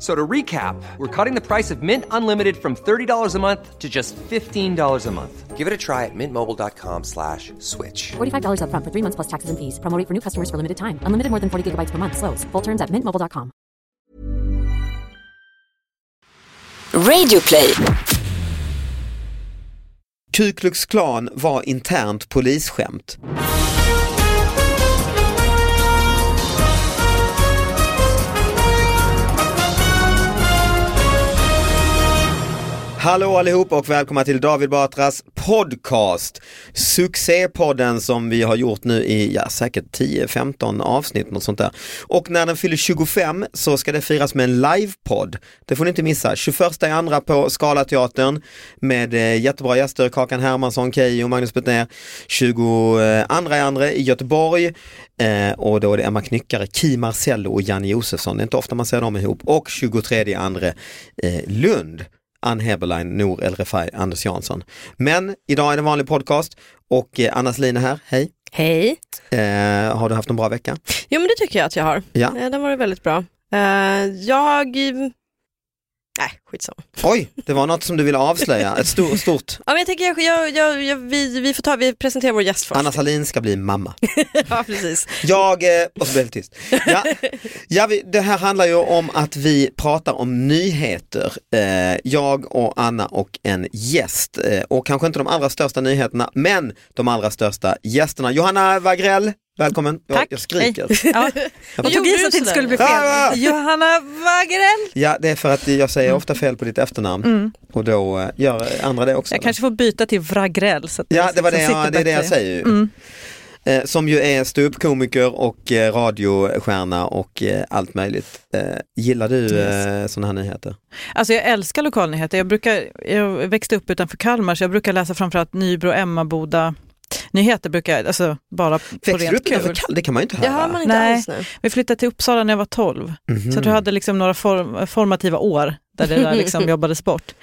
F- So to recap, we're cutting the price of Mint Unlimited from $30 a month to just $15 a month. Give it a try at mintmobile.com slash switch. $45 upfront for three months plus taxes and fees. Promo rate for new customers for limited time. Unlimited more than 40 gigabytes per month. Slows. Full terms at mintmobile.com. Radioplay. Ku Klux Klan var internt polisskämt. Hallå allihop och välkomna till David Batras podcast. Succépodden som vi har gjort nu i ja, säkert 10-15 avsnitt något sånt där. Och när den fyller 25 så ska det firas med en livepodd. Det får ni inte missa. 21 i andra på Scalateatern med eh, jättebra gäster, Kakan Hermansson, Keyyo, Magnus Betnér. 22 eh, i andra i Göteborg eh, och då är det Emma Knyckare, Ki Marcello och Janne Josefsson. Det är inte ofta man ser dem ihop. Och 23 i andra eh, Lund. Ann Heberlein, Nour El Refai, Anders Jansson. Men idag är det en vanlig podcast och eh, Anna Selin är här, hej. Hej. Eh, har du haft en bra vecka? Jo men det tycker jag att jag har. Ja. Eh, Den var väldigt bra. Eh, jag... Nej, skitsamma. Oj, det var något som du ville avslöja, ett stort, stort. Ja, men jag tänker jag, jag, jag, jag, vi, vi får ta, vi presenterar vår gäst först. Anna Salin ska bli mamma. ja, precis. Jag, eh, och så blev det tyst. Ja, ja, vi, det här handlar ju om att vi pratar om nyheter. Eh, jag och Anna och en gäst. Eh, och kanske inte de allra största nyheterna, men de allra största gästerna. Johanna Wagrell, välkommen. Jag, Tack. jag skriker. Ja. Jag tog i så att det inte skulle bli fel. Johanna Wagrell. Ja, det är för att jag säger ofta fel på ditt efternamn och då eh, gör andra det också. Jag kanske får byta till. Så att Ja, det, var så det, jag, det är det jag säger ju. Mm. Eh, som ju är ståuppkomiker och eh, radiostjärna och eh, allt möjligt. Eh, gillar du eh, sådana här nyheter? Alltså jag älskar lokalnyheter. Jag, brukar, jag växte upp utanför Kalmar så jag brukar läsa framförallt Nybro, Emmaboda nyheter brukar jag, alltså bara på du rent kul. Kall? Det kan man ju inte Det höra. hör man inte Nej. alls nu. Vi flyttade till Uppsala när jag var 12, Mhm. så jag hade liksom några form, formativa år där det där liksom jobbades bort.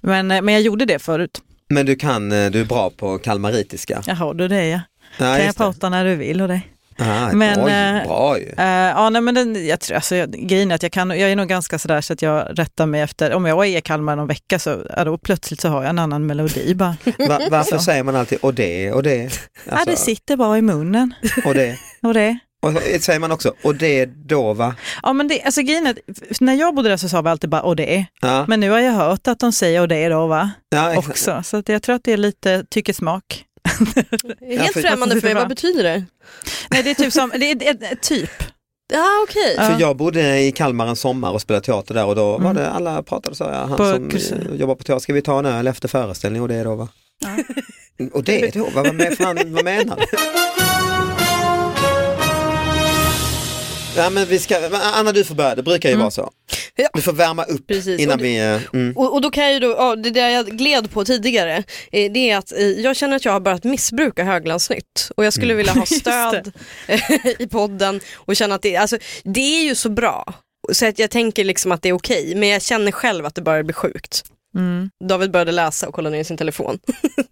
Men, eh, men jag gjorde det förut. Men du kan, eh, du är bra på kalmaritiska. Jaha, du det ja. Ja, Kan jag prata när du vill och det. Ah, Men, oj, eh, bra ju. Eh, ja, nej, men den, jag tror, alltså, jag, grejen är att jag, kan, jag är nog ganska sådär så att jag rättar mig efter, om jag är i Kalmar någon vecka så ja, då plötsligt så har jag en annan melodi bara. Va, varför så. säger man alltid och det och det? ja, det Alltså, sitter bara i munnen. och det. Och det. Och säger man också och det då va? Ja, men det, alltså, grejen är när jag bodde där så sa vi alltid bara och det. Ja, Men nu har jag hört att de säger och det då va? ja, Också. Så att jag tror att det är lite tyckesmak. Det är Helt främmande för mig, vad betyder det? Nej, det är typ som, det är, det är, typ. Ja okej. Ja. För jag bodde i Kalmar en sommar och spelade teater där och då var Mm. det alla pratade så. Ja, han På som kurs- eh, jobbar på teater, ska vi ta en öl efter föreställning och det då va? Och det då, vad, vad, fan, vad menar du? Ja men vi ska, Anna du får börja, det brukar ju vara så. Ja. Du får värma upp Precis. innan Och vi, eh, mm. Och, och då kan jag ju då, ja, det där jag gled på tidigare, eh, det är att eh, jag känner att jag har börjat missbruka Höglandsnytt och jag skulle vilja ha stöd i podden och känna att det, alltså, det är ju så bra. Så att jag tänker liksom att det är okej, men jag känner själv att det börjar bli sjukt. David började läsa och kolla ner i sin telefon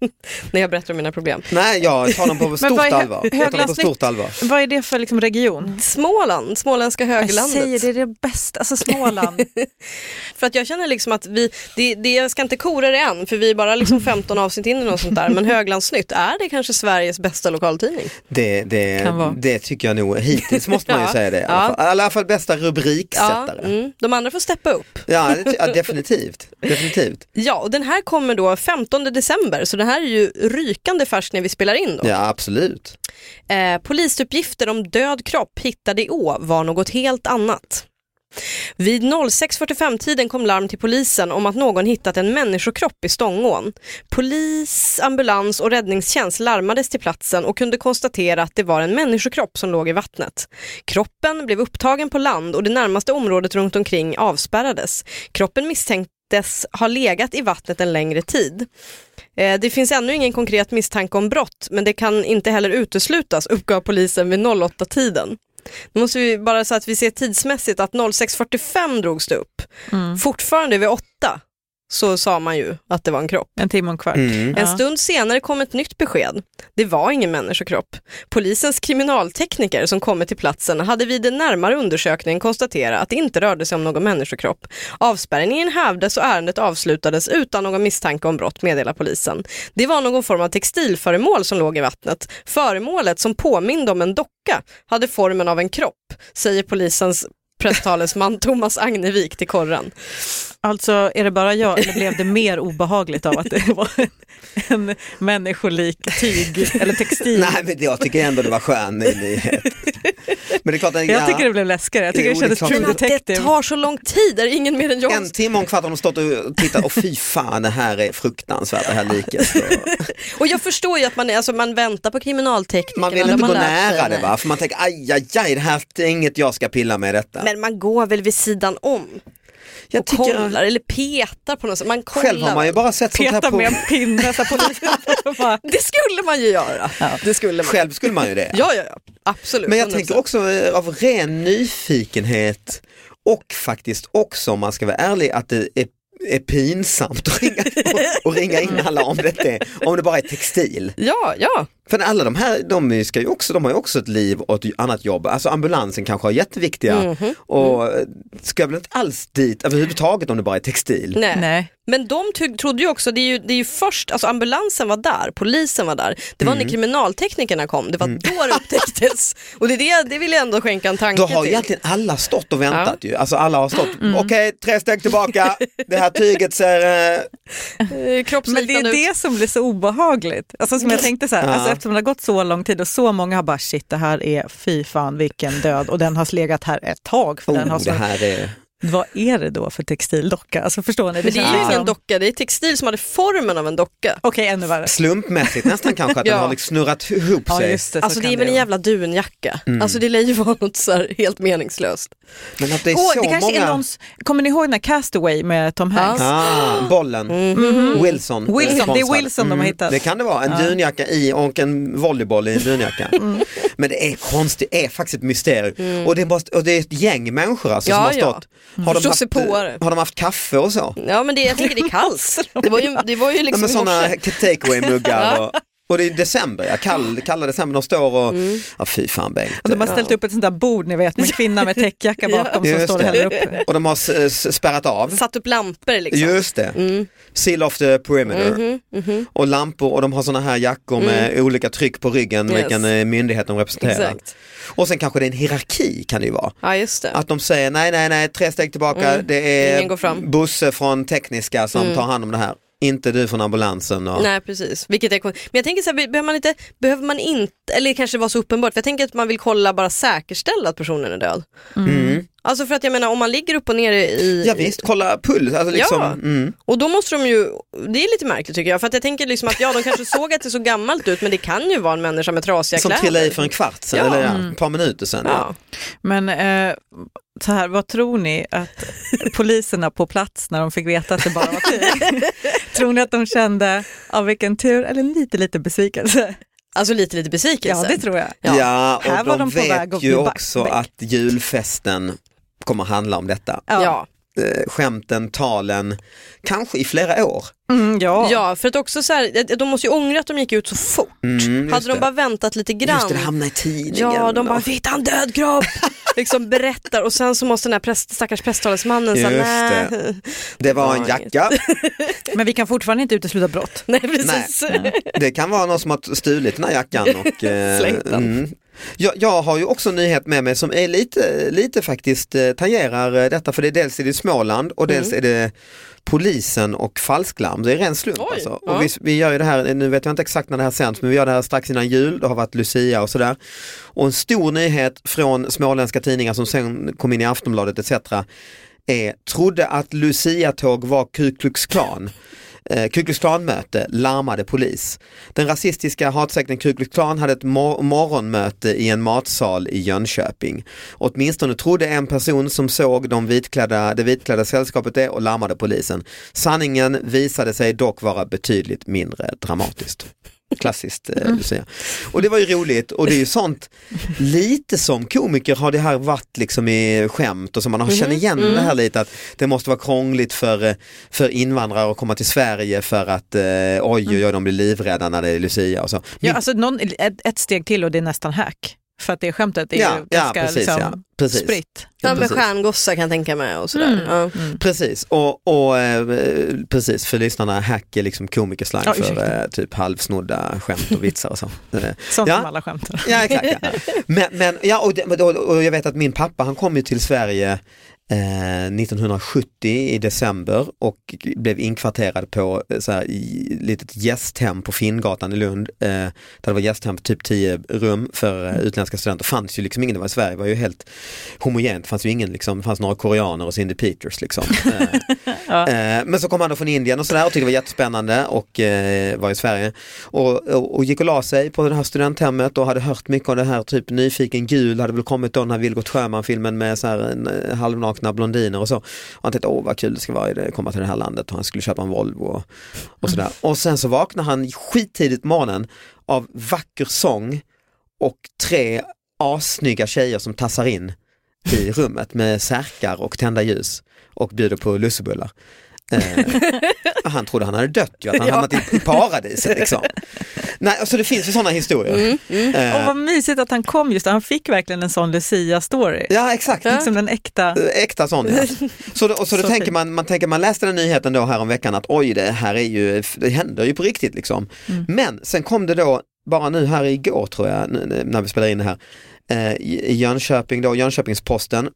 när jag berättade om mina problem. Nej, jag tar dem på stort vad är allvar. Jag tar på stort allvar. Vad är det för liksom region? Småland, småländska Jag höglandet. säger det är det bästa, alltså Småland. För att jag känner liksom att vi, det, det, jag ska inte kora det än för vi är bara liksom 15 avsnitt in eller något sånt där. Men Höglandsnytt, är det kanske Sveriges bästa lokaltidning? Det, det, Kan vara. det tycker jag nog, hittills måste man ju Ja. säga det. I alla, Ja. fall. I alla fall bästa rubriksättare. Ja, mm, de andra får steppa upp. ja, det, ja definitivt. definitivt. Ja, och den här kommer då 15 december så den här är ju rykande färsk när vi spelar in då. Ja, absolut. Eh, polisuppgifter om död kropp hittade i Å var något helt annat. Vid 06.45-tiden kom larm till polisen om att någon hittat en människokropp i Stångån. Polis, ambulans och räddningstjänst larmades till platsen och kunde konstatera att det var en människokropp som låg i vattnet. Kroppen blev upptagen på land och det närmaste området runt omkring avspärrades. Kroppen misstänktes ha legat i vattnet en längre tid. Eh, Det finns ännu ingen konkret misstanke om brott, men det kan inte heller uteslutas, uppgav polisen vid 08-tiden. Nu måste vi bara så att vi ser tidsmässigt att 06.45 drogs det upp. Fortfarande vid 8 så sa man ju att det var en kropp. En timme och en kvart. Mm. En stund senare kom ett nytt besked. Det var ingen människokropp. Polisens kriminaltekniker som kommit till platsen hade vid en närmare undersökning konstaterat att det inte rörde sig om någon människokropp. Avspärrningen hävdes och ärendet avslutades utan någon misstanke om brott, meddelar polisen. Det var någon form av textilföremål som låg i vattnet. Föremålet som påminde om en docka hade formen av en kropp, säger polisens presstalesman Thomas Agnevik till korren. Alltså är det bara jag eller blev det mer obehagligt av att det var en, en människolik tyg eller textil? Nej, men jag tycker ändå det var skön nyhet. Men det är klart, att- Jag ja, tycker det blev läskigare, jag tycker Jo, det det kändes true det- Men att det detective. tar så lång tid, är det ingen mer än jag en timme och en kvart har de stått och tittat och fy fan det här är fruktansvärt det här liket. Och Och jag förstår ju att man, är, alltså, man väntar på kriminalteknikerna. man vill inte har gå nära det va, för man tänker aj, aj, aj, det här är inget jag ska pilla med detta. Men man går väl vid sidan om jag och tycker, kollar eller petar på något sätt. Man kollar. själv har man ju bara sett sånt här på, med en pinne så på bara, Det skulle man ju göra. Det skulle man. själv skulle man ju det. Ja, ja, ja. Absolut. Men jag 100%. tänker också eh, av ren nyfikenhet och faktiskt också om man ska vara ärlig att det är, är pinsamt att ringa, och ringa in alla om det, är, om det bara är textil. Ja, ja. För alla de här, de, ska ju också, de har ju också ett liv och ett annat jobb. Alltså ambulansen kanske har jätteviktiga Mhm. och eh, ska väl inte alls dit överhuvudtaget om det bara är textil. Nej. nej. Men de trodde ju också, det är ju, det är ju först, alltså ambulansen var där, polisen var där. Det var Mm. när kriminalteknikerna kom, det var då det upptäcktes. Och det, är det, det vill jag ändå skänka en tanke Då har till. egentligen alla stått och väntat ju. Alltså alla har stått, okej tre steg tillbaka, det här tyget ser, eh, Eh, Men det är ut. det som blir så obehagligt. Alltså som jag tänkte så här, Ja. alltså eftersom det har gått så lång tid och så många har bara shit det här är fy fan vilken död och den har legat här ett tag. För den har oh, så, det här är, Vad är det då för textildocka? Alltså förstår ni? Men det är ju ingen docka, det är textil som hade formen av en docka. Okej, ännu värre. slumpmässigt nästan kanske att Ja. den har liksom snurrat ihop Ja, sig. just det, så Alltså det är väl en jävla dunjacka. Mm. Alltså det lär ju vara något så här helt meningslöst. Men att det är Åh, så det kanske många... är någons, kommer ni ihåg den här Castaway med Tom Hanks? Ah, bollen, Wilson. Mhm. Wilson, det är. Wilson de har hittat. Det kan det vara, en dunjacka i och en volleyboll i en dunjacka. Mm. Men det är konstigt, det är faktiskt ett mysterium. Och, det är bara, och det är ett gäng människor alltså, som Ja, har ja. Stått. Har, de haft, sig på det. har de haft kaffe och så? Ja men det, jag tänker det är kallt. Det var ju, det var ju liksom sådana morse. takeaway-muggar. och, och det är december, ja, kall, kalla december, de står och, Mm. ja fy fan Bengt. Och de har ställt upp ett sånt där bord ni vet med en kvinna med täckjacka bakom som Just står och häller upp. Och de har spärrat av. Satt upp lampor liksom. Just det, seal of the perimeter. Mhm, Och lampor och de har sådana här jackor med olika tryck på ryggen, Yes. vilken eh, myndighet de representerar. Exakt. Och sen kanske det är en hierarki kan det ju vara. Ja just det. Att de säger nej, nej, nej, tre steg tillbaka, Mm. det. Mm. är Bosse från tekniska som tar hand om det här. Inte du från ambulansen. Och... Nej precis, vilket är Men jag tänker så här, behöver man inte, behöver man inte, eller kanske det var så uppenbart, för jag tänker att man vill kolla, bara säkerställa att personen är död. Mm. Alltså för att jag menar om man ligger upp och ner i... Ja visst, kolla puls. Alltså liksom, Ja. mm. Och då måste de ju, det är lite märkligt tycker jag, för att jag tänker liksom att ja de kanske såg att det såg gammalt ut men det kan ju vara en människa med trasiga Som kläder. trillade i för en kvart sedan, Ja. eller ja, ett par minuter sedan. Ja. Men eh, så här, vad tror ni att poliserna på plats när de fick veta att det bara var tyg, tror ni att de kände av vilken tur eller lite lite besvikelse? Alltså lite lite besvikelse. Ja det tror jag. Ja. Ja, Här och var de, de på väg vet ju också back. att julfesten kommer handla om detta. Ja. eh, skämten, talen, kanske i flera år. Mm, ja. Ja, för att också så här, de måste ju ångra att de gick ut så fort. Mm, Hade de det. bara väntat lite grann. Just det, det hamnar i tidningen. Ja, de bara, vi hittade en död kropp. liksom berättar och sen så måste den här präst, stackars prästtalesmannen säga nej. det. Det var en Ja, jacka. Men vi kan fortfarande inte utesluta brott. Nej, precis. Det kan vara någon som har stulit den här jackan och eh, Slängt den. mm. Jag, jag har ju också en nyhet med mig som är lite, lite faktiskt eh, tangerar eh, detta för det är dels är det Småland och dels är det polisen och falsklarm. Det är ren slump Oj, alltså. ja. Och vi, vi gör ju det här, nu vet jag inte exakt när det här sänds men vi gör det här strax innan jul, det har varit Lucia och sådär. Och en stor nyhet från småländska tidningar som sen kom in i Aftonbladet etc. är, trodde att Lucia-tåg var Ku Klux Klan. Eh, Ku Klux Klan-möte larmade polis. Den rasistiska hatsekten Ku Klux Klan hade ett mor- morgonmöte i en matsal i Jönköping. Åtminstone trodde en person som såg de vitklädda, det vitklädda sällskapet det och larmade polisen. Sanningen visade sig dock vara betydligt mindre dramatiskt. Klassiskt eh, Lucia. Och det var ju roligt och det är ju sånt, lite som komiker har det här varit liksom i skämt och så man har känner igen det här lite att det måste vara krångligt för, eh, för invandrare att komma till Sverige för att eh, oj oj oj de blir livrädda när det är Lucia och så. Ja, Min- alltså någon, ett, ett steg till och det är nästan hack. För att det skämtet är Ja, ju ja, ganska precis, liksom, ja, precis. spritt. Ja, med precis. stjärngossar kan jag tänka mig och sådär. Ja. Precis, och, och eh, precis för lyssnarna, hack är liksom komikerslang Ja, för eh, typ halvsnodda skämt och vitsar och så. Eh, Sånt Ja. som alla skämtar. Ja exakt. Ja. Men, men, ja, och, och, och jag vet att min pappa han kom ju till Sverige eh, 1970 i december och blev inkvarterad på eh, så här, i litet gästhem på Finngatan i Lund. Eh, där det var gästhem på typ 10 rum för eh, utländska studenter. fanns ju liksom ingen, det var i Sverige var ju helt homogent, det fanns ju ingen liksom, det fanns några koreaner och Cindy Peters liksom. Eh, Eh, Men så kom han då från Indien och sådär och tyckte det var jättespännande och eh, var i Sverige. Och, och, och gick och la sig på det här studenthemmet och hade hört mycket av det här, typ Nyfiken gul hade väl kommit då den här Vilgot Sjöman-filmen med så här, en, eh, halvnakna blondiner och så. Och han tänkte, åh vad kul det ska vara att komma till det här landet och han skulle köpa en Volvo och, och sådär. Och sen så vaknar han skittidigt på morgonen av vacker sång och tre assnygga tjejer som tassar in i rummet med särkar och tända ljus och bjuder på lussebullar. Eh, han trodde han hade dött ju, att han Ja. hamnat i, i paradiset liksom. Nej, alltså det finns ju sådana historier. Eh, Och vad mysigt att han kom just. Han fick verkligen en sån Lucia-story. ja exakt, Liksom den äkta. Eh, äkta sån ja. Så då, och så då Så tänker fint. man, man tänker man läste den nyheten då här om veckan att oj det här är ju, det händer ju på riktigt liksom. Mm. Men sen kom det då, bara nu här igår tror jag, när vi spelar in det här, eh, i Jönköping då, Jönköpings-Posten,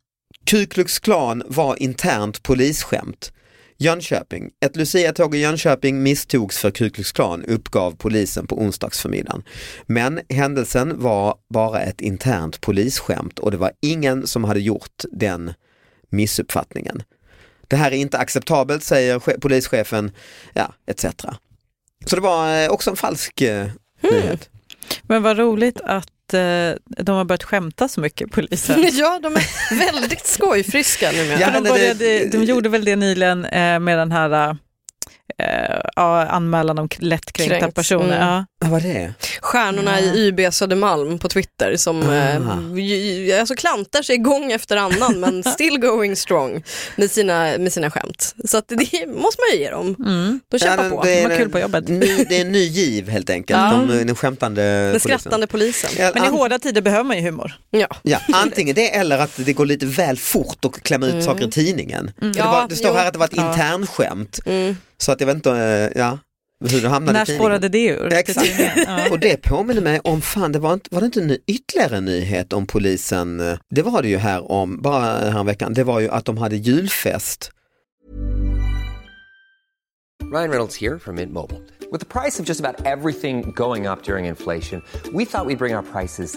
Ku Klux Klan var internt polisskämt. Jönköping. Ett Lucia-tåg i Jönköping misstogs för Ku Klux Klan uppgav polisen på onsdagsförmiddagen. Men händelsen var bara ett internt polisskämt och det var ingen som hade gjort den missuppfattningen. Det här är inte acceptabelt säger che- polischefen, ja, etc. Så det var eh, också en falsk eh, nyhet. Men vad roligt att eh, de har börjat skämta så mycket, polisen. ja, de är väldigt skojfriska numera. Ja, de, började, de gjorde väl det nyligen eh, med den här eh, anmälan om lättkränkta Kränkt, personer. mm. Ja. Vad det? Stjärnorna i YB Södermalm på Twitter som eh, Ah. ju- alltså klantar sig gång efter annan men still going strong med sina, med sina skämt. Så att det måste man ju ge dem. Mm. De kämpar Ja, på. det är De kul på jobbet. Ny, det är en ny giv helt enkelt, Ja. de, den skämtande Den polisen. skrattande polisen. Ja, Men i hårda tider behöver man ju humor. Ja. Ja, antingen det eller att det går lite väl fort att klämma ut saker i tidningen. Det, Ja, var, det står jo. här att det var ett Ja. internskämt, Mm. så att jag vet inte eh, ja, hur det hamnade När spårade det ur? Exakt. Ja. Och det påminner mig om, fan det var inte, var det inte en ny- ytterligare en nyhet om polisen, det var det ju här om, bara här veckan, det var ju att de hade julfest. Ryan Reynolds here from Mint Mobile. With the price of just about everything going up during inflation, we thought we'd bring our prices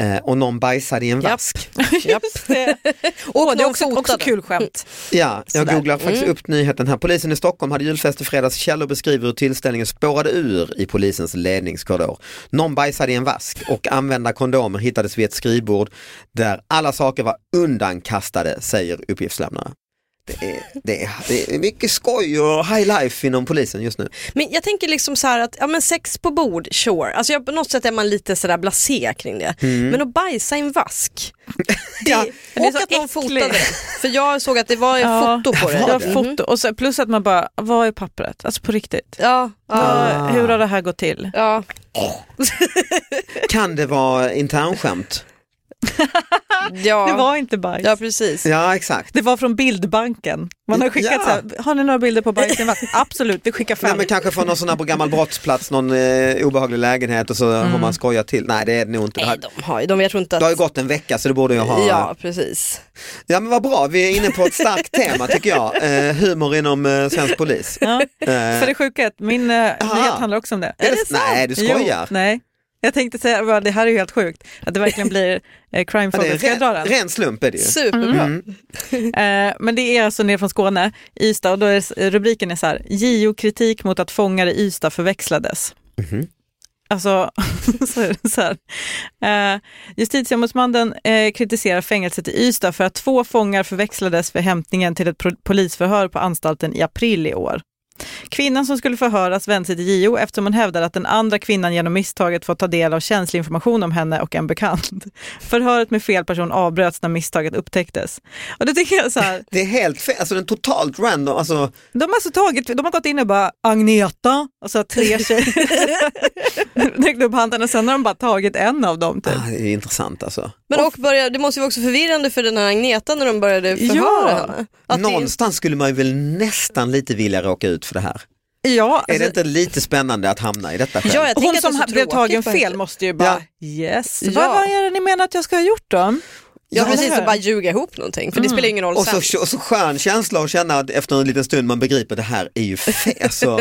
Eh, och någon bajsade i en Japp. vask. Japp. Åh, det är också, också kul skämt. Ja, jag Sådär. googlar faktiskt Mm. upp nyheten här. Polisen i Stockholm hade julfest i fredags. Källor beskriver hur tillställningen spårade ur i polisens ledningskorridor. Någon bajsade i en vask och använda kondomer hittades vid ett skrivbord där alla saker var undankastade, säger uppgiftslämnare. Det är, det, är, det är mycket skoj och high life inom polisen just nu. Men jag tänker liksom så här att, ja men sex på bord, sure. Alltså jag, på något sätt är man lite sådär blasé kring det. Men att bajsa i en vask. Det, Ja, det är och så att någon fotade det. För jag såg att det var Ja, foto på det. Ja, Mhm. foto. Och så, plus att man bara, vad är pappret? Alltså på riktigt. Ja, ja, Vad- Hur har det här gått till? ja. Kan det vara internskämt? Ja. Det var inte bajs. ja precis. Ja, exakt. Det var från bildbanken. Man har skickat Ja. så här, har ni några bilder på bajs? Absolut, vi skickar Nej, fem. men kanske från någon sån här på gammal brottsplats, någon eh, obehaglig lägenhet och så har man skojat till. Nej det är det nog inte. Det, Nej, här, de har ju, de, jag tror inte att... det har ju gått en vecka så det borde jag ha. Ja, precis. Ja men vad bra, vi är inne på ett starkt tema tycker jag. Eh, humor inom eh, svensk polis. Ja. Eh, För det sjuka är att min uh, nyhet handlar också om det. är det Nej du skojar. Jo, nej. Jag tänkte säga, bara, det här är ju helt sjukt, att det verkligen blir eh, crime Ja, det är ren, ren slump är det ju. Superbra. Eh, men det är alltså ner från Skåne, Ystad, och då är rubriken är så här, JO-kritik mot att fångar i Ystad förväxlades. Mhm. Alltså, så är det så här. Eh, justitieombudsmannen eh, kritiserar fängelset i Ystad för att två fångar förväxlades vid hämtningen till ett polisförhör på anstalten i april i år. Kvinnan som skulle förhöras vände sig till JO eftersom hon hävdade att den andra kvinnan genom misstaget fått ta del av känslig information om henne och en bekant. Förhöret med fel person avbröts när misstaget upptäcktes. Och det tycker jag så här, Det är helt fel, alltså den totalt random, alltså de har alltså tagit, de har gått in och bara Agneta, och så tre tjejer, räckt upp handen och sen har de bara tagit en av dem. Typ. ah, det är intressant alltså. Men och börja, det måste ju vara också förvirrande för den här Agneta när de började förhöra Ja. henne. Att det- Någonstans skulle man ju väl nästan lite vilja råka ut för det här. Ja, är det alltså, inte lite spännande att hamna i detta själv? Ja, jag hon som blev tagen fel måste ju bara, yes, Ja. vad, vad är det ni menar att jag ska ha gjort då? Ja precis, och bara ljuga ihop någonting för det spelar ingen roll Och sen. så, och så skön känsla att känna att efter en liten stund man begriper det här är ju fel. Så,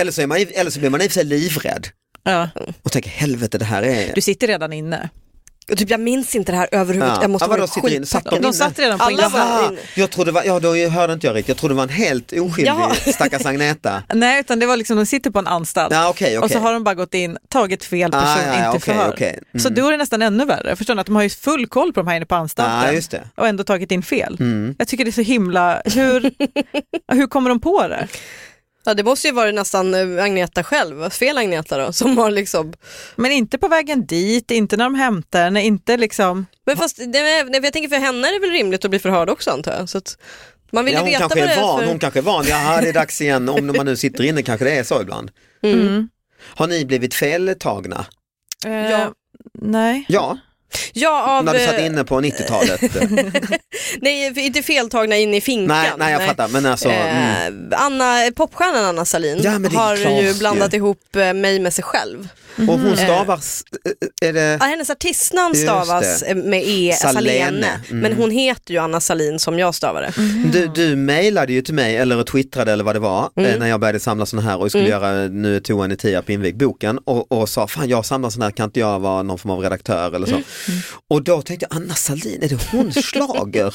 eller, så är man, eller så blir man i och för sig livrädd Ja. och tänker helvete det här är... Du sitter redan inne. Och typ, jag minns inte det här överhuvudtaget, Ja. jag måste Ja, vara skitpackad. De satt redan på Alla var- jag trodde var, ja då hörde inte jag riktigt, jag trodde det var en helt oskyldig Jaha. stackars Agneta. Nej, utan det var liksom, de sitter på en anstalt Ja, okej, och så har de bara gått in, tagit fel person, Ah, ja, ja, inte okej, förhör. okej. Mm. Så då är det nästan ännu värre. Förstår ni? Att de har ju full koll på de här inne på anstalten Ja, just det. och ändå tagit in fel. Mm. Jag tycker det är så himla, hur, hur kommer de på det? Ja det måste ju vara nästan eh, Agneta själv, fel Agneta då, som har liksom Men inte på vägen dit, inte när de hämtar henne, inte liksom... Men fast jag tänker för henne är det väl rimligt att bli förhörd också antar jag. Så att man vill Ja, hon veta kanske vad det är van, för... hon kanske är van, ja det är dags igen, om man nu sitter inne kanske det är så ibland. Mm. Har ni blivit feltagna? Eh, Ja. Nej. Ja, Ja, av... när du satt eh, inne på 90-talet. Nej, inte feltagna in i finkan. nej, nej, jag fattar, men alltså. Mm. Eh, Anna, popstjärnan Anna Salin Ja, har ju blandat ju. ihop eh, mig med sig själv. Och hon stavar, s- är det, Ja, hennes artistnamn stavas eh, med E, Salene. Mm. men hon heter ju Anna Salin som jag stavade. du, du mejlade ju till mig eller twittrade eller vad det var Mm. eh, när jag började samla sådana här och skulle göra Nu är toan i Tierp invig boken och, och sa fan jag samlar sådana här, kan inte jag vara någon form av redaktör eller så. Mm. Och då tänkte jag Anna Salin, är det hon slager?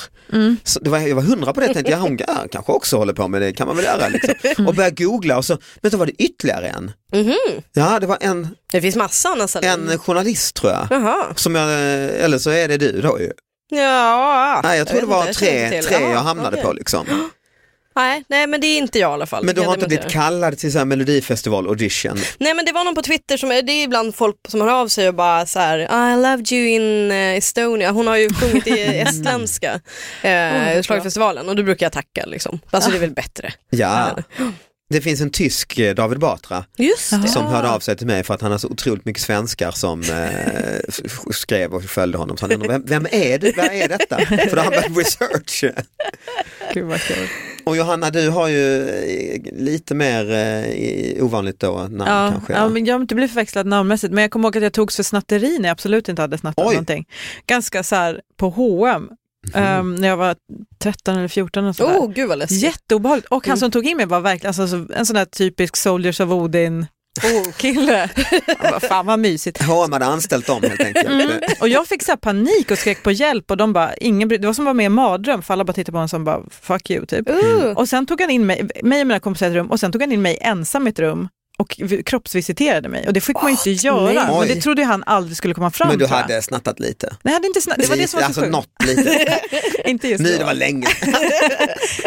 Det var, jag var hundra på det, tänkte jag hon ja, kanske också håller på med det, kan man väl göra liksom. Och började googla och så, men då var det ytterligare en. Mhm. Ja det var en, Det finns massa Anna Salin. en journalist tror jag. Jaha. Som jag, eller så är det du då ju. Ja, Nej jag tror det vet var inte, jag tre, till. tre jag hamnade okej. på liksom. Nej, nej, men det är inte jag i alla fall. Men du har jag inte blivit kallad till så här melodifestival audition? Nej men det var någon på Twitter som, det är ibland folk som hör av sig och bara så här, I loved you in eh, Estonia. Hon har ju sjungit i estländska eh, schlagerfestivalen och då brukar jag tacka liksom. Alltså det är väl bättre. Ja. Det finns en tysk, eh, David Batra, som hörde av sig till mig för att han har så otroligt mycket svenskar som eh, skrev och följde honom. Så han undrade, vem, vem är det? Vad är detta? För då har han börjat research. Gud. Och Johanna, du har ju eh, lite mer eh, ovanligt då namn Ja, kanske. ja, men jag har inte blivit förväxlad namnmässigt, men jag kommer ihåg att jag togs för snatteri när jag absolut inte hade snattat Oj. någonting. Ganska så här på H&M ehm, när jag var 13 eller 14 och sådär. Oh, gud vad läskigt. Jätteobehagligt. Och han Mm. som tog in mig var verkligen alltså, så- en sån där typisk Soldiers of Odin Oh. kille. Bara, Fan vad mysigt. H&M hade anställt dem helt enkelt. Mm. Och jag fick så här panik och skrek på hjälp och de bara, ingen, det var som att vara med i en mardröm för alla bara tittade på honom som bara fuck you typ. Uh. Och sen tog han in mig, mig och mina kompisar i ett rum och sen tog han in mig ensam i ett rum och vi- kroppsvisiterade mig och det fick man ju inte göra. nej. Men det trodde han aldrig skulle komma fram Men du hade snattat lite? Nej, jag hade inte snabbt. Det var det som var så alltså något lite. Inte just Nu då. det var länge.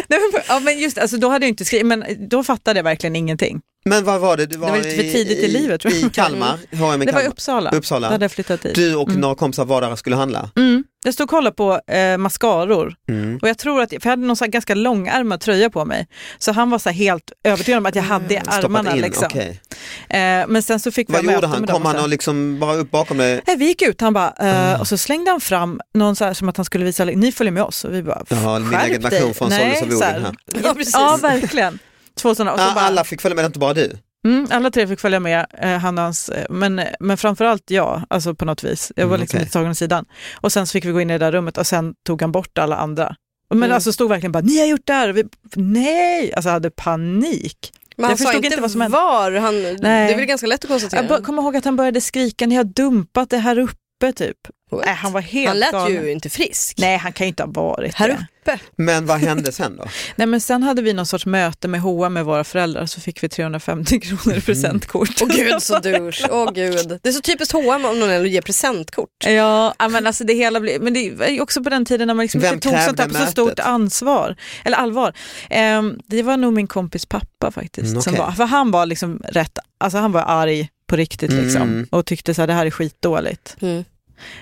Nej, men, ja, men just alltså, då hade jag inte skrivit, men då fattade jag verkligen ingenting. Men vad var det? Du var, var lite för tidigt i livet, tror jag. I Kalmar? H&M i Det var i Kalmar. Uppsala. Uppsala. Då hade jag flyttat dit. Du och några kompisar var där och skulle handla? Mm. Jag stod och kollade på eh, mascaror Mm. och jag tror att, för jag hade någon så här ganska långärmad tröja på mig, så han var så här helt övertygad om att jag hade i armarna. In, Liksom. okej. Eh, men sen så fick vi Vad möte gjorde med han? Kom han och liksom bara upp bakom dig? Nej, vi gick ut, han bara, eh, och så slängde han fram någon så här som att han skulle visa, ni följer med oss. Och vi bara, Jaha, min skärp egen dig. version från. Odin här. Ja. Ja, verkligen. Två sådana. Och så Ah, bara, alla fick följa med, inte bara du? Mm, alla tre fick följa med, eh, han och hans, eh, men, men framförallt jag, alltså på något vis. Jag var Mm, liksom okej. lite tagen åt sidan. Och sen så fick vi gå in i det där rummet och sen tog han bort alla andra. Men Mm. alltså stod verkligen bara, ni har gjort det här! Vi, nej! Alltså jag hade panik. Men han Jag sa förstod inte inte vad som hände. var, han, det Nej. är väl ganska lätt att konstatera. Jag kommer ihåg att han började skrika, ni har dumpat det här uppe typ. Nej, han var helt han lät galen. ju inte frisk. Nej, han kan ju inte ha varit Här det. uppe. Men vad hände sen då? Nej, men sen hade vi någon sorts möte med H&M med våra föräldrar så fick vi 350 kronor i presentkort. Åh gud så douche. Åh gud. Det är så typiskt H&M om någon ger presentkort. Ja, ja, men alltså det hela blir, men det var också på den tiden när man liksom Vem inte tog sånt där på så stort ansvar, eller allvar. Ehm, det var nog min kompis pappa faktiskt, Mm, som okej. var, för han var liksom rätt, alltså han var arg på riktigt liksom Mm. och tyckte så här, det här är skitdåligt. Mm.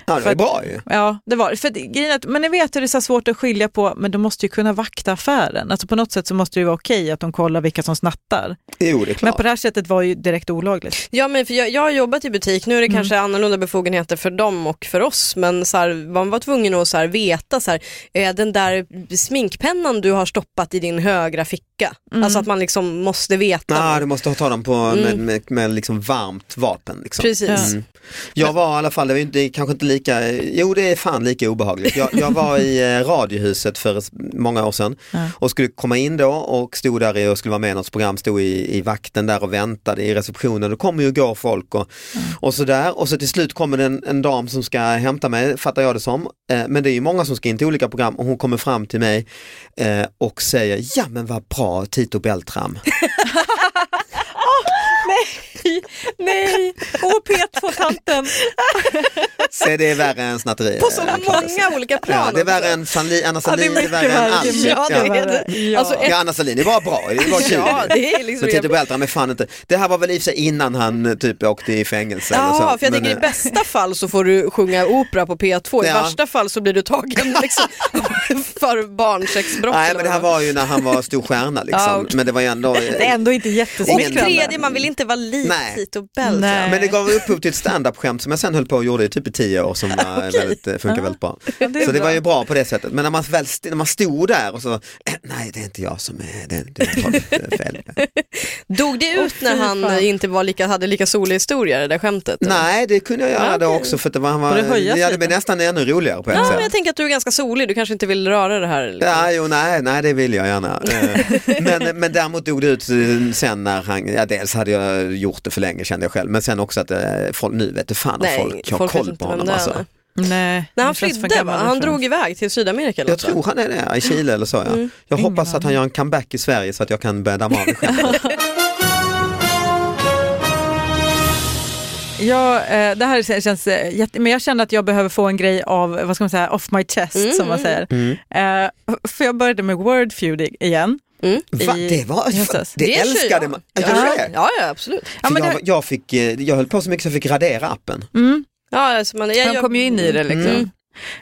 Ja, det var För ju att- bra ju. Ja, det var. För grejen men ni vet hur det är så svårt att skilja på, men de måste ju kunna vakta affären. Alltså på något sätt så måste det ju vara okej att de kollar vilka som snattar. Jo, det är Men klart. på det här sättet var ju direkt olagligt. Ja, men för jag, jag har jobbat i butik, nu är det Mm. kanske annorlunda befogenheter för dem och för oss, men så här, man var tvungen att så här, veta så här, eh, den där sminkpennan du har stoppat i din högra ficka. Mm. Alltså att man liksom måste veta. Ja, du måste ta dem på, med, Mm. med, med liksom varmt vapen. Liksom. Precis. Mm. Jag var i alla fall, det var inte, kanske inte lika, jo det är fan lika obehagligt. Jag, jag var i eh, Radiohuset för många år sedan Ja. och skulle komma in då och stod där och skulle vara med i något program, stod i, i vakten där och väntade i receptionen. Då kommer ju och går folk och, och sådär och så till slut kommer det en, en dam som ska hämta mig, fattar jag det som. Eh, men det är ju många som ska in till olika program och hon kommer fram till mig eh, och säger, ja men vad bra Tito Beltram. Nej, åh P2-tanten. Så det är värre än snatteri. På så många olika plan. Ja, det är värre än Sanli, Anna Ja, det är Sahlin, är värre än allt. Ja, det är det. Ja. Alltså, Ja, Anna Sahlin, det var bra, det var kul. Ja, det är liksom Men Tito Beltram är fan inte, det här var väl i och för sig innan han typ åkte i fängelse eller så. Ja, för jag Men, tänker i eh, bästa fall så får du sjunga opera på P2, i Ja. värsta fall så blir du tagen liksom, för barnsexbrott. Nej men det här var ju när han var stor stjärna liksom. Ja, okej. Men det var ju ändå Det är ändå inte Och jättesmickrande. tredje, man vill inte vara lik Nej. Tito. Nej. men det gav upphov till ett stand-up-skämt som jag sen höll på och gjorde i typ i tio år som var Okej. väldigt, eh, funkar väldigt bra. Ja, det är så det var ju bra på det sättet. Men när man, väl när man stod där och så, eh, nej det är inte jag som är, det, tagit eh, fel. Dog det ut när han inte var lika, hade lika solig historia, det där skämtet? eller? Nej det kunde jag göra Ja, då okej. också för det var, han var, det ja, det blev lite? nästan ännu roligare på ett Ja, sätt. men jag tänker att du är ganska solig, du kanske inte vill röra det här. Liksom. Ja, jo, nej, nej, det vill jag gärna. Eh, men, men däremot dog det ut sen när han, ja dels hade jag gjort det för länge kände jag själv, men sen också att eh, folk, nu vet du fan Nej, folk har folk koll på honom alltså. nej. Nej, När han flydde, va? han drog iväg till Sydamerika eller Jag tror han är det, i Chile eller så ja. Mm. Jag Ingen hoppas att han gör en comeback i Sverige så att jag kan börja damma av mig själv. Ja, eh, det här känns eh, jätte... Men jag känner att jag behöver få en grej av, vad ska man säga, off my chest Mm, som man säger. Mm. För jag började med Wordfeud igen. Mm. Va? I Det var, det, kör älskade man. Ja, det? ja, ja, absolut. Ja, jag, det, jag, fick, eh, jag höll på så mycket så jag fick radera appen. mm, Ja, alltså man, jag, jag, kom ju in i det liksom. Mm.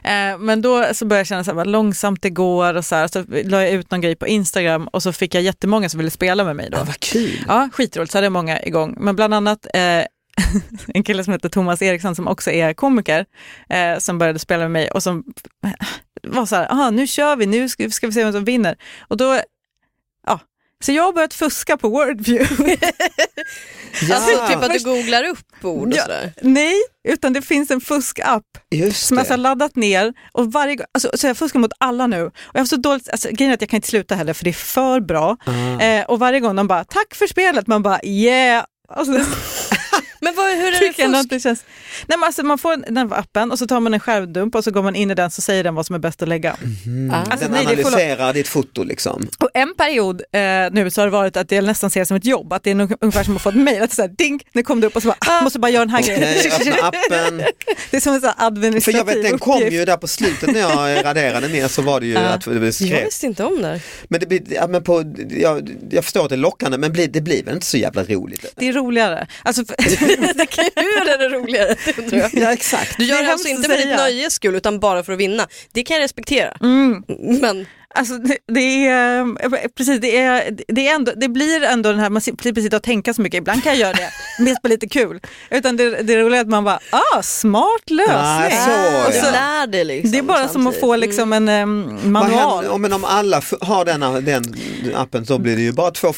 Eh, men då så började jag känna så här, vad långsamt det går och så här, så la jag ut någon grej på Instagram och så fick jag jättemånga som ville spela med mig då. Ja, vad kul. Ja, skitroligt, så hade jag många igång. Men bland annat eh, en kille som heter Thomas Eriksson som också är komiker, eh, som började spela med mig och som var så här, nu kör vi, nu ska, ska vi se vem som vinner. Och då Så jag har börjat fuska på Wordview. Alltså typ att du googlar upp ord och Ja, sådär. nej, utan det finns en fuskapp som jag har laddat ner och varje alltså, så jag fuskar mot alla nu. Och jag har så dåligt, alltså, grejen är att jag kan inte sluta heller för det är för bra. Ah. Eh, och varje gång de bara, tack för spelet, man bara yeah. Alltså, Men vad, hur är det tycker jag ändå fusk? det känns... Nej, men alltså, man får den appen och så tar man en skärmdump och så går man in i den så säger den vad som är bäst att lägga. Alltså, Den nej, det av- analyserar ditt foto liksom. Och en period eh, nu så har det varit att det nästan ser som ett jobb, att det är ungefär som att få ett mejl, att det är så här, ding, nu kom det upp och så bara, ah, måste bara göra den här Okej, grejen. öppna appen. Det är som en sån här För administrativ jag vet den kom uppgift. ju där på slutet när jag raderade ner så var det ju Ja. att det Jag skrev. visste inte om det. Men, det blir, ja, men på, jag, jag förstår att det är lockande men det blir väl inte så jävla roligt? Det är roligare. Alltså, för, Hur är det roligare? Undrar jag. Ja exakt. Du gör det alltså inte för ditt nöjes skull utan bara för att vinna. Det kan jag respektera. Men Alltså det, det är, eh, precis, det, är, det, är ändå, det blir ändå den här, man slipper sitta och tänka så mycket, ibland kan jag göra det, mest på lite kul. Utan det, det roliga är att man bara, ah, smart lösning. Ah, så, och så ja. lär dig liksom. det är bara som att få samtidigt. liksom en um, Vad manual. händer, om, men om alla har den, den appen så blir det ju bara två,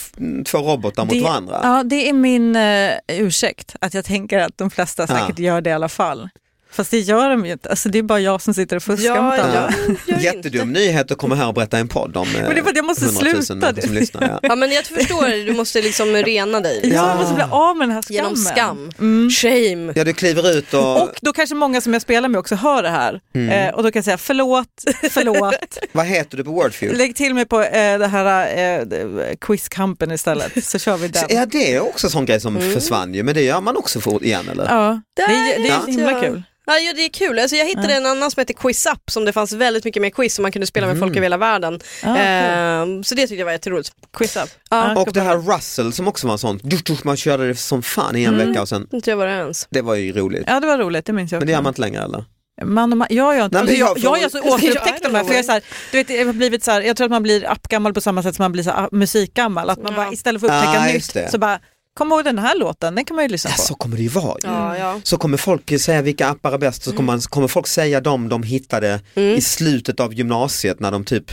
två robotar mot det, varandra. Ja, det är min uh, ursäkt, att jag tänker att de flesta Ja. säkert gör det i alla fall. Fast det gör de ju inte, alltså, det är bara jag som sitter och fuskar Ja, mot alla. ja. Jättedum nyhet att komma här och berätta en podd om eh, Men det är för att jag måste 100 000 sluta. som lyssnar. Ja. Ja men jag förstår, du måste liksom rena dig. Ja, Ja. jag måste bli av med den här skammen. Genom skam. Mm. Shame. ja, du kliver ut och, Och då kanske många som jag spelar med också hör det här. Mm. Eh, och då kan jag säga förlåt, förlåt. vad heter du på Wordfeud? Lägg till mig på eh, det här eh, Quiz Company istället så kör vi den. Ja det är också en sån grej som Mm. försvann ju, men det gör man också för, igen eller? Ja, det, är- det är himla kul. Ja, ja det är kul. Alltså, jag hittade en annan som heter QuizUp som det fanns väldigt mycket mer quiz som man kunde spela med folk över hela världen. Ah, cool. Ehm, så det tyckte jag var jätteroligt. Quiz up. Ja. Och det här Russell som också var en sån, man körde det som fan i en Mm. vecka och sen, Inte jag var det ens. det var ju roligt. Ja det var roligt, det minns jag Men det gör också. man inte längre eller? Man man, jag, jag, Nej, alltså, jag, jag jag, jag har så återupptäckt Ja, de här, för jag, är så här, du vet, jag, har blivit så här, jag tror att man blir appgammal på samma sätt som man blir så här, ah, musikgammal. Att man Ja. bara, istället för att upptäcka Ah, nytt så bara, kom ihåg den här låten, den kan man ju lyssna Ja, på. så kommer det ju vara ju. Ja, ja. Så kommer folk säga vilka appar är bäst, så kommer, man, kommer folk säga dem de hittade i slutet av gymnasiet när de typ,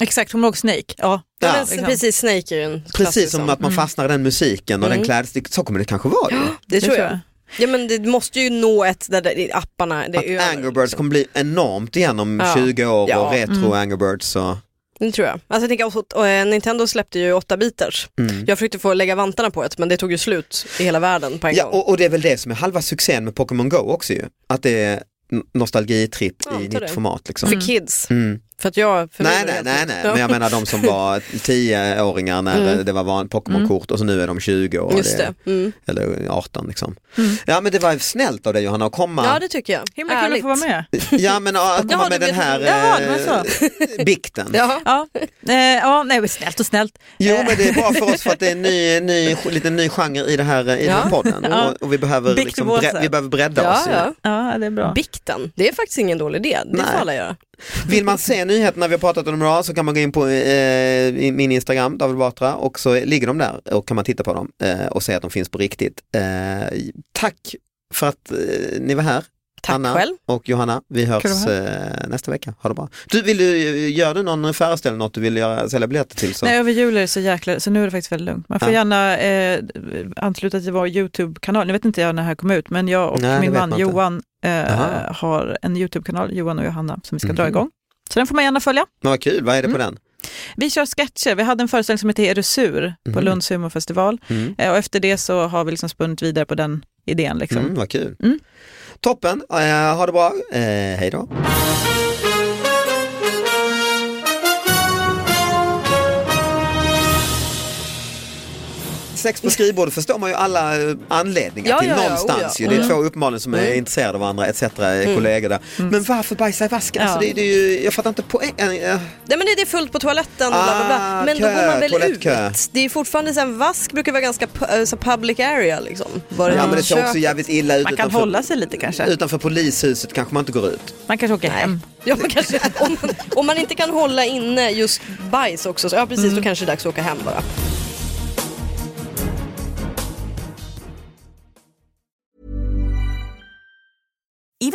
Exakt, kommer du ihåg Snake? Ja. Ja. Ja, men, Liksom. Precis, Snake är ju en precis som att man fastnar i den musiken och den klädstilen, så kommer det kanske vara ju. Det tror jag. Ja men det måste ju nå ett där det, apparna, det Att Angry Birds liksom. kommer bli enormt igen om Ja. 20 år Ja. och retro Mm. Angry Birds och Det tror jag. Alltså jag tänker, eh, Nintendo släppte ju 8-bitars. Mm. Jag försökte få lägga vantarna på det men det tog ju slut i hela världen på en Ja, gång. och, och det är väl det som är halva succén med Pokémon Go också ju. Att det är nostalgitripp Ja, i nytt det. format liksom. För kids. Mm. För att jag... För Nej, nej, nej, nej, Ja. men jag menar de som var 10-åringar när Mm. det var van Pokémon-kort och så nu är de 20 år. Just det. Mm. Eller 18 liksom. Ja men det var snällt av dig Johanna att komma. Ja det tycker jag. Himla kul att få vara med. Ja men att komma Jaha, med den här Jaha, eh, bikten. Ja. Ja, eh, ja nej, snällt och snällt. Jo men det är bra för oss för att det är en ny, ny, lite ny genre i, det här, i den här Ja. podden Ja. och, och vi, behöver Bikt liksom, bre- vi behöver bredda oss. Ja, ju. ja. Ja, det är bra. Bikten, det är faktiskt ingen dålig idé. Det Nej. får alla göra. Vill man se nyheterna vi har pratat om idag så kan man gå in på eh, min Instagram, David Batra, och så ligger de där och kan man titta på dem eh, och se att de finns på riktigt. Eh, tack för att eh, ni var här. Tack Anna själv. och Johanna, vi hörs eh, nästa vecka. Ha det bra. Du, vill du, gör du någon föreställning, något du vill göra, sälja biljetter till? Så. Nej, över jul är det så jäkla, så nu är det faktiskt väldigt lugnt. Man får Ja. gärna eh, ansluta till vår YouTube-kanal. Nu vet inte jag när det här kom ut, men jag och Nej, min man. Johan eh, har en YouTube-kanal, Johan och Johanna, som vi ska dra Mhm. igång. Så den får man gärna följa. Men vad kul, vad är det på den? Vi kör sketcher. Vi hade en föreställning som heter Är du sur? på Mhm. Lunds humorfestival. Mm. Eh, och efter det så har vi liksom spunnit vidare på den idén. Liksom. Mm, vad kul. Mm. Toppen, eh, ha det bra, eh, hej då. Sex på skrivbordet förstår man ju alla eh, anledningar Ja, till ja, ja, någonstans. oh ja. ju. Det är Mm. två uppenbarligen som är intresserade av varandra etc. kollegor där. Men varför bajsa i vasken? Ja. Alltså, det, det är ju, jag fattar inte poängen. Eh, Nej men det är fullt på toaletten, bla, bla, Ah, bla. men kö, då går man väl toalettkö. ut. Det är fortfarande så här, vask brukar vara ganska eh, så public area liksom. Bara Ja men det ser också jävligt illa ut Man kan utanför, hålla sig lite kanske. utanför polishuset kanske man inte går ut. Man kanske åker hem. Ja, man kanske, om, om man inte kan hålla inne just bajs också, så, ja precis, Mm. då kanske det är dags att åka hem bara.